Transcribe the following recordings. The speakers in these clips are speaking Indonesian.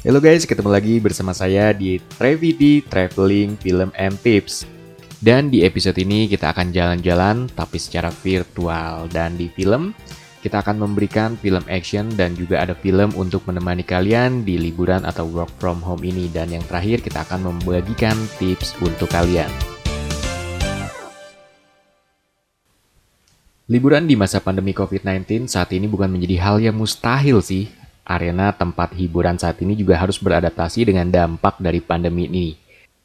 Halo guys, ketemu lagi bersama saya di Trevidi Traveling Film and Tips. Dan di episode ini kita akan jalan-jalan tapi secara virtual dan di film kita akan memberikan film action dan juga ada film untuk menemani kalian di liburan atau work from home ini dan yang terakhir kita akan membagikan tips untuk kalian. Liburan di masa pandemi COVID-19 saat ini bukan menjadi hal yang mustahil sih. Arena tempat hiburan saat ini juga harus beradaptasi dengan dampak dari pandemi ini.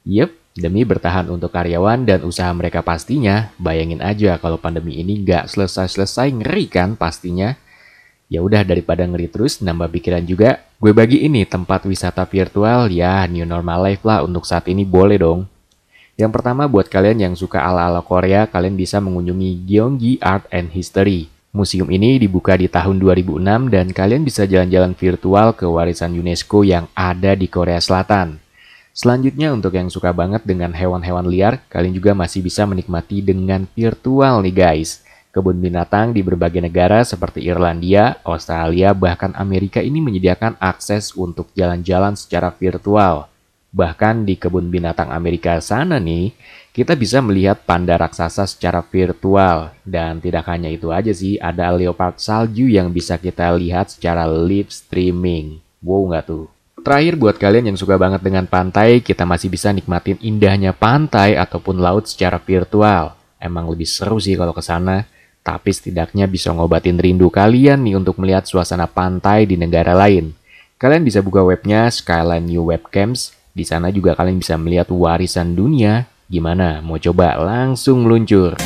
Yep, Demi bertahan untuk karyawan dan usaha mereka pastinya, bayangin aja kalau pandemi ini nggak selesai-selesai ngeri kan pastinya. Ya udah daripada ngeri terus nambah pikiran juga, gue bagi ini tempat wisata virtual ya new normal life lah untuk saat ini boleh dong. Yang pertama buat kalian yang suka ala-ala Korea, kalian bisa mengunjungi Gyeonggi Art and History. Museum ini dibuka di tahun 2006 dan kalian bisa jalan-jalan virtual ke warisan UNESCO yang ada di Korea Selatan. Selanjutnya untuk yang suka banget dengan hewan-hewan liar, kalian juga masih bisa menikmati dengan virtual nih guys. Kebun binatang di berbagai negara seperti Irlandia, Australia, bahkan Amerika ini menyediakan akses untuk jalan-jalan secara virtual. Bahkan di kebun binatang Amerika sana nih, kita bisa melihat panda raksasa secara virtual. Dan tidak hanya itu aja sih, ada leopard salju yang bisa kita lihat secara live streaming. Wow nggak tuh? Terakhir buat kalian yang suka banget dengan pantai, kita masih bisa nikmatin indahnya pantai ataupun laut secara virtual. Emang lebih seru sih kalau ke sana, tapi setidaknya bisa ngobatin rindu kalian nih untuk melihat suasana pantai di negara lain. Kalian bisa buka webnya Skyline New Webcams, di sana juga kalian bisa melihat warisan dunia. Gimana, mau coba langsung meluncur?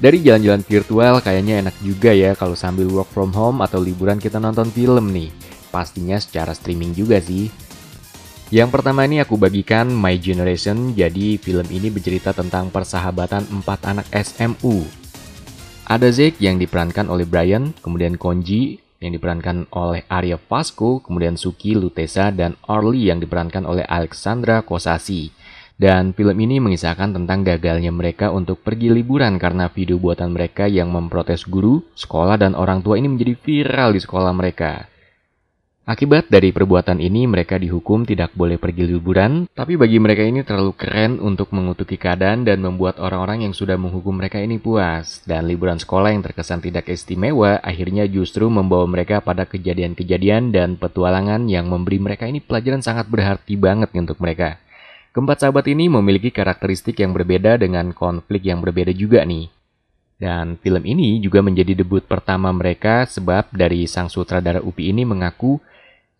Dari jalan-jalan virtual kayaknya enak juga ya kalau sambil work from home atau liburan kita nonton film nih. Pastinya secara streaming juga sih. Yang pertama ini aku bagikan My Generation, jadi film ini bercerita tentang persahabatan empat anak SMU. Ada Zeke yang diperankan oleh Brian, kemudian Konji yang diperankan oleh Arya Fasco, kemudian Suki Lutesa, dan Orly yang diperankan oleh Alexandra Kosasi. Dan film ini mengisahkan tentang gagalnya mereka untuk pergi liburan karena video buatan mereka yang memprotes guru, sekolah, dan orang tua ini menjadi viral di sekolah mereka. Akibat dari perbuatan ini, mereka dihukum tidak boleh pergi liburan, tapi bagi mereka ini terlalu keren untuk mengutuki keadaan dan membuat orang-orang yang sudah menghukum mereka ini puas. Dan liburan sekolah yang terkesan tidak istimewa, akhirnya justru membawa mereka pada kejadian-kejadian dan petualangan yang memberi mereka ini pelajaran sangat berarti banget untuk mereka. Keempat sahabat ini memiliki karakteristik yang berbeda dengan konflik yang berbeda juga nih. Dan film ini juga menjadi debut pertama mereka sebab dari sang sutradara Upi ini mengaku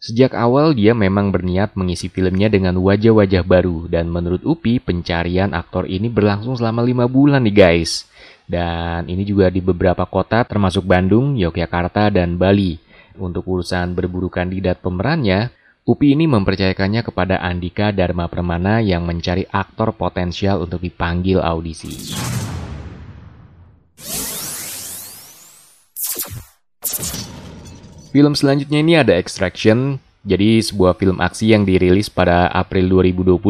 sejak awal dia memang berniat mengisi filmnya dengan wajah-wajah baru dan menurut Upi pencarian aktor ini berlangsung selama lima bulan nih guys. Dan ini juga di beberapa kota termasuk Bandung, Yogyakarta, dan Bali. Untuk urusan berburu kandidat pemerannya, Upi ini mempercayakannya kepada Andika Dharma Permana yang mencari aktor potensial untuk dipanggil audisi. Film selanjutnya ini ada Extraction, jadi sebuah film aksi yang dirilis pada April 2020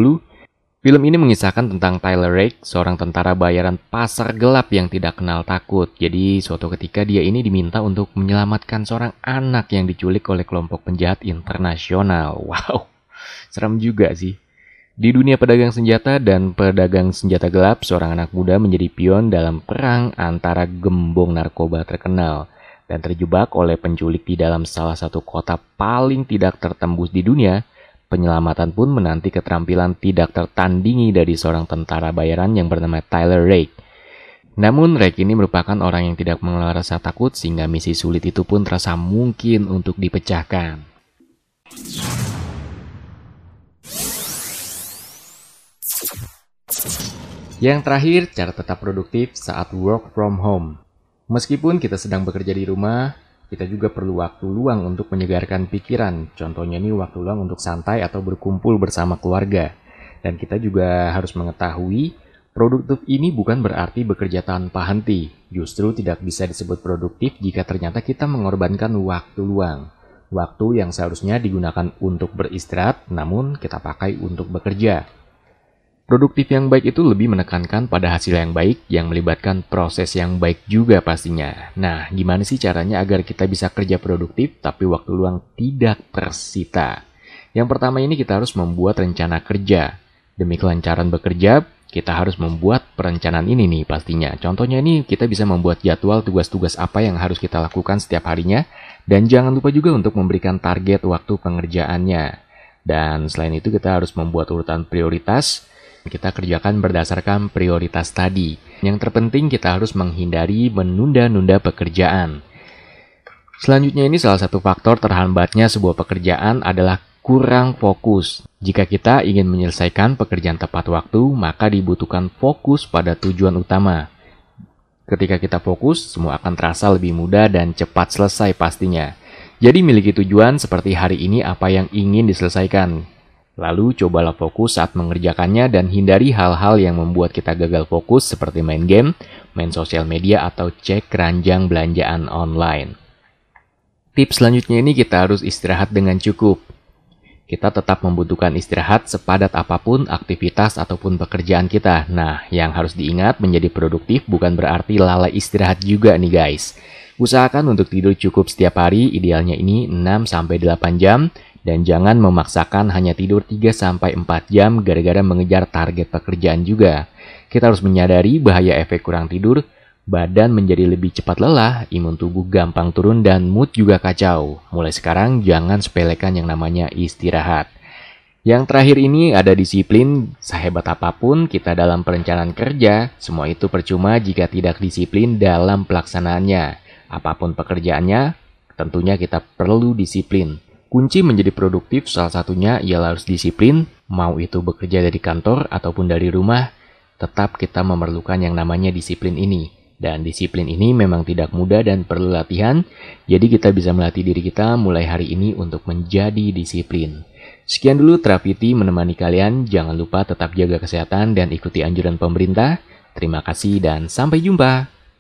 Film ini mengisahkan tentang Tyler Rake, seorang tentara bayaran pasar gelap yang tidak kenal takut. Jadi, suatu ketika dia ini diminta untuk menyelamatkan seorang anak yang diculik oleh kelompok penjahat internasional. Wow, serem juga sih. Di dunia pedagang senjata dan pedagang senjata gelap, seorang anak muda menjadi pion dalam perang antara gembong narkoba terkenal dan terjebak oleh penculik di dalam salah satu kota paling tidak tertembus di dunia Penyelamatan pun menanti keterampilan tidak tertandingi dari seorang tentara bayaran yang bernama Tyler Rake. Namun Rake ini merupakan orang yang tidak mengelola rasa takut sehingga misi sulit itu pun terasa mungkin untuk dipecahkan. Yang terakhir, cara tetap produktif saat work from home. Meskipun kita sedang bekerja di rumah, kita juga perlu waktu luang untuk menyegarkan pikiran. Contohnya nih waktu luang untuk santai atau berkumpul bersama keluarga. Dan kita juga harus mengetahui produktif ini bukan berarti bekerja tanpa henti. Justru tidak bisa disebut produktif jika ternyata kita mengorbankan waktu luang. Waktu yang seharusnya digunakan untuk beristirahat, namun kita pakai untuk bekerja. Produktif yang baik itu lebih menekankan pada hasil yang baik yang melibatkan proses yang baik juga pastinya. Nah, gimana sih caranya agar kita bisa kerja produktif tapi waktu luang tidak tersita? Yang pertama ini kita harus membuat rencana kerja. Demi kelancaran bekerja, kita harus membuat perencanaan ini nih pastinya. Contohnya ini kita bisa membuat jadwal tugas-tugas apa yang harus kita lakukan setiap harinya dan jangan lupa juga untuk memberikan target waktu pengerjaannya. Dan selain itu kita harus membuat urutan prioritas kita kerjakan berdasarkan prioritas tadi. Yang terpenting kita harus menghindari menunda-nunda pekerjaan. Selanjutnya ini salah satu faktor terhambatnya sebuah pekerjaan adalah kurang fokus. Jika kita ingin menyelesaikan pekerjaan tepat waktu, maka dibutuhkan fokus pada tujuan utama. Ketika kita fokus, semua akan terasa lebih mudah dan cepat selesai pastinya. Jadi miliki tujuan seperti hari ini apa yang ingin diselesaikan. Lalu cobalah fokus saat mengerjakannya dan hindari hal-hal yang membuat kita gagal fokus seperti main game, main sosial media, atau cek keranjang belanjaan online. Tips selanjutnya ini kita harus istirahat dengan cukup. Kita tetap membutuhkan istirahat sepadat apa pun aktivitas ataupun pekerjaan kita. Nah, yang harus diingat menjadi produktif bukan berarti lalai istirahat juga nih guys. Usahakan untuk tidur cukup setiap hari, idealnya ini 6-8 jam, dan jangan memaksakan hanya tidur 3-4 jam gara-gara mengejar target pekerjaan juga. Kita harus menyadari bahaya efek kurang tidur, badan menjadi lebih cepat lelah, imun tubuh gampang turun, dan mood juga kacau. Mulai sekarang jangan sepelekan yang namanya istirahat. Yang terakhir ini ada disiplin, sehebat apa pun kita dalam perencanaan kerja, semua itu percuma jika tidak disiplin dalam pelaksanaannya. Apa pun pekerjaannya, tentunya kita perlu disiplin. Kunci menjadi produktif salah satunya ialah harus disiplin, mau itu bekerja dari kantor ataupun dari rumah, tetap kita memerlukan yang namanya disiplin ini. Dan disiplin ini memang tidak mudah dan perlu latihan, jadi kita bisa melatih diri kita mulai hari ini untuk menjadi disiplin. Sekian dulu Trafiti menemani kalian, jangan lupa tetap jaga kesehatan dan ikuti anjuran pemerintah. Terima kasih dan sampai jumpa.